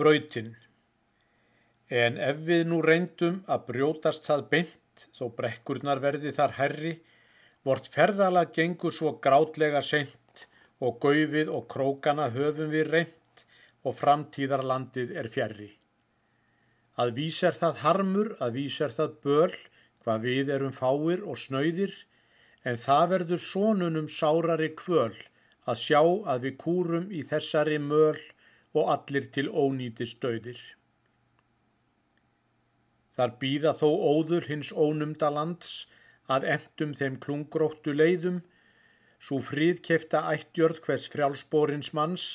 Brautin En ef við nú reyndum að brjótast það beint, þó brekkurnar verði þar herri, vort ferðala gengur svo grátlega seint og gaufið og krókana höfum við reynd og framtíðarlandið er fjarrri. Að vís er það harmur, að vís er það böl, hvað við erum fáir og snöyðir, en það verður sónunum sárari kvöl að sjá að við kúrum í þessari möl og allir til ónýti stöðir. Þar býða þó óður hins ónumda lands að endum þeim klungróttu leiðum, svo fríðkefta ættjörð hvers frjálsborins manns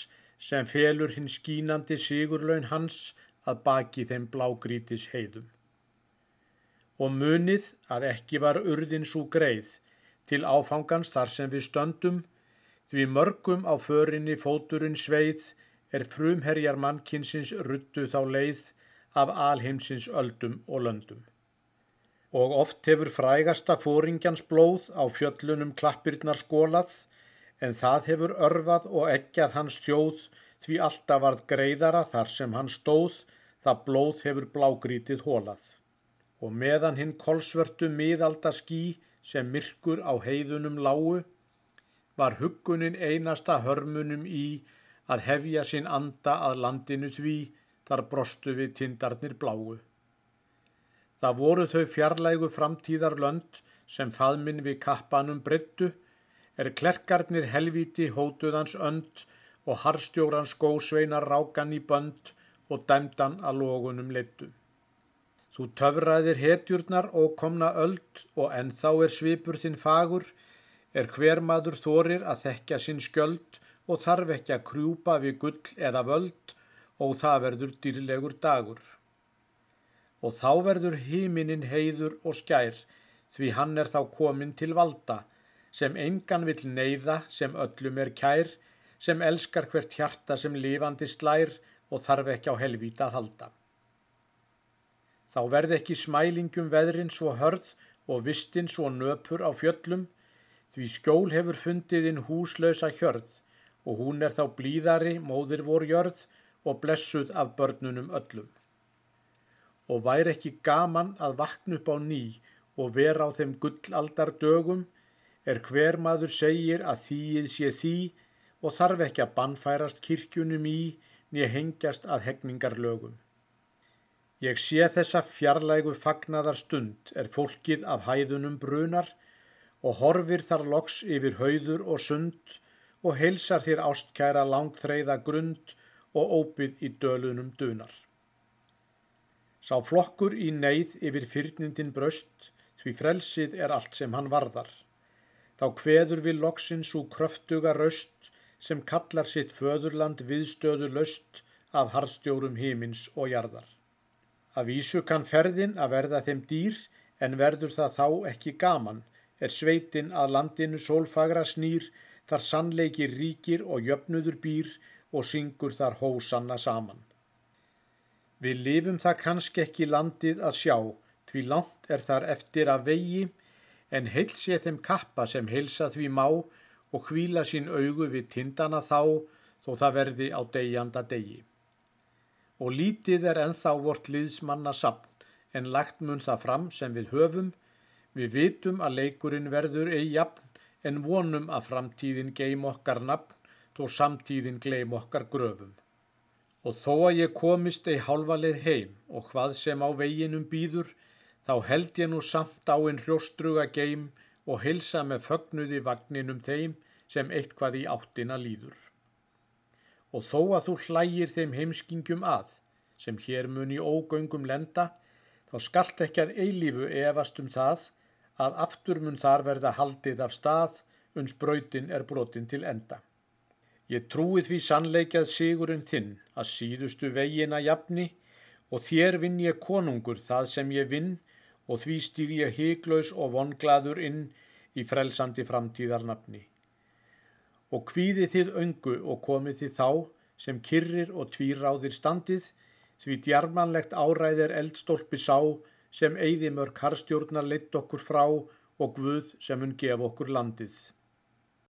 sem felur hins skínandi sigurlaun hans að baki þeim blágrítis heiðum. Og munið að ekki var urðin svo greið til áfangans þar sem við stöndum, því mörgum á förinni fóturinn sveið er frumherjar mannkinsins ruttu þá leið af alheimsins öldum og löndum. Og oft hefur frægasta fóringjans blóð á fjöllunum klappirnar skólað, en það hefur örfað og eggjað hans þjóð því alltaf varð greiðara þar sem hann stóð, það blóð hefur blágrítið hólað. Og meðan hinn kolsvörtu miðalda ský sem myrkur á heiðunum lágu, var huggunin einasta hörmunum í að hefja sinn anda að landinu því þar brostu við tindarnir bláu. Það voru þau fjarlægu framtíðar lönd sem faðminn við kappanum bryttu, er klerkarnir helviti hótuðans önd og harstjóran skósveinar rákan í bönd og dæmdan að logunum leittu. Þú töfraðir hetjurnar og komna öld og ennþá er svipur þinn fagur, er hver maður þorir að þekka sinn skjöld og þarf ekki að krjúpa við gull eða völd og það verður dýrlegur dagur. Og þá verður híminin heiður og skær því hann er þá komin til valda sem engan vill neyða sem öllum er kær sem elskar hvert hjarta sem lifandi slær og þarf ekki á helvíta að halda. Þá verð ekki smælingum veðrin svo hörð og vistin svo nöpur á fjöllum, því skjól hefur fundið inn húslösa hjörð og hún er þá blíðari móðir vor jörð og blessuð af börnunum öllum. Og væri ekki gaman að vakna upp á ný og vera á þeim gullaldar dögum, er hver maður segir að þýið sé því og þarf ekki að bannfærast kirkjunum í nýja hengjast að hegningarlögum. Ég sé þessa fjarlægu fagnadar stund er fólkið af hæðunum brunar og horfir þar loks yfir hauður og sund og heilsar þér ástkæra langþreyða grund og óbyð í dölunum dunar. Sá flokkur í neyð yfir fyrnindin bröst því frelsið er allt sem hann varðar. Þá hveður við loksins úr kröftuga röst sem kallar sitt föðurland viðstöðu löst af harstjórum hímins og jarðar. Að vísu kann ferðin að verða þeim dýr en verður það þá ekki gaman er sveitin að landinu sólfagra snýr þar sannleiki ríkir og jöfnudur býr og syngur þar hósanna saman. Við lifum það kannski ekki landið að sjá, því langt er þar eftir að vegi, en heils ég þeim kappa sem heilsa því má og hvíla sín augu við tindana þá, þó það verði á degjanda degi og lítið er enþá vort liðsmanna sapn en lagt mun það fram sem við höfum, við vitum að leikurinn verður eigi jafn en vonum að framtíðin geim okkar nafn þó samtíðin gleim okkar gröfum. Og þó að ég komist ei hálfaleið heim og hvað sem á veginum býður, þá held ég nú samt á einn hrjóstruga geim og hilsa með fögnuði vagninum þeim sem eitthvað í áttina líður og þó að þú hlægir þeim heimskingum að, sem hér mun í ógöngum lenda, þá skallt ekki að eilífu efast um það að aftur mun þar verða haldið af stað uns brautin er brotin til enda. Ég trúi því sannleikað sigurinn þinn að síðustu vegina jafni og þér vinn ég konungur það sem ég vinn og því stíg ég hygglaus og vonglaður inn í frelsandi framtíðarnafni og kvíði þið öngu og komið þið þá sem kyrrir og tvíráðir standið því djarmanlegt áræðir eldstólpi sá sem eigði mörg harstjórnar leitt okkur frá og Guð sem hún gef okkur landið.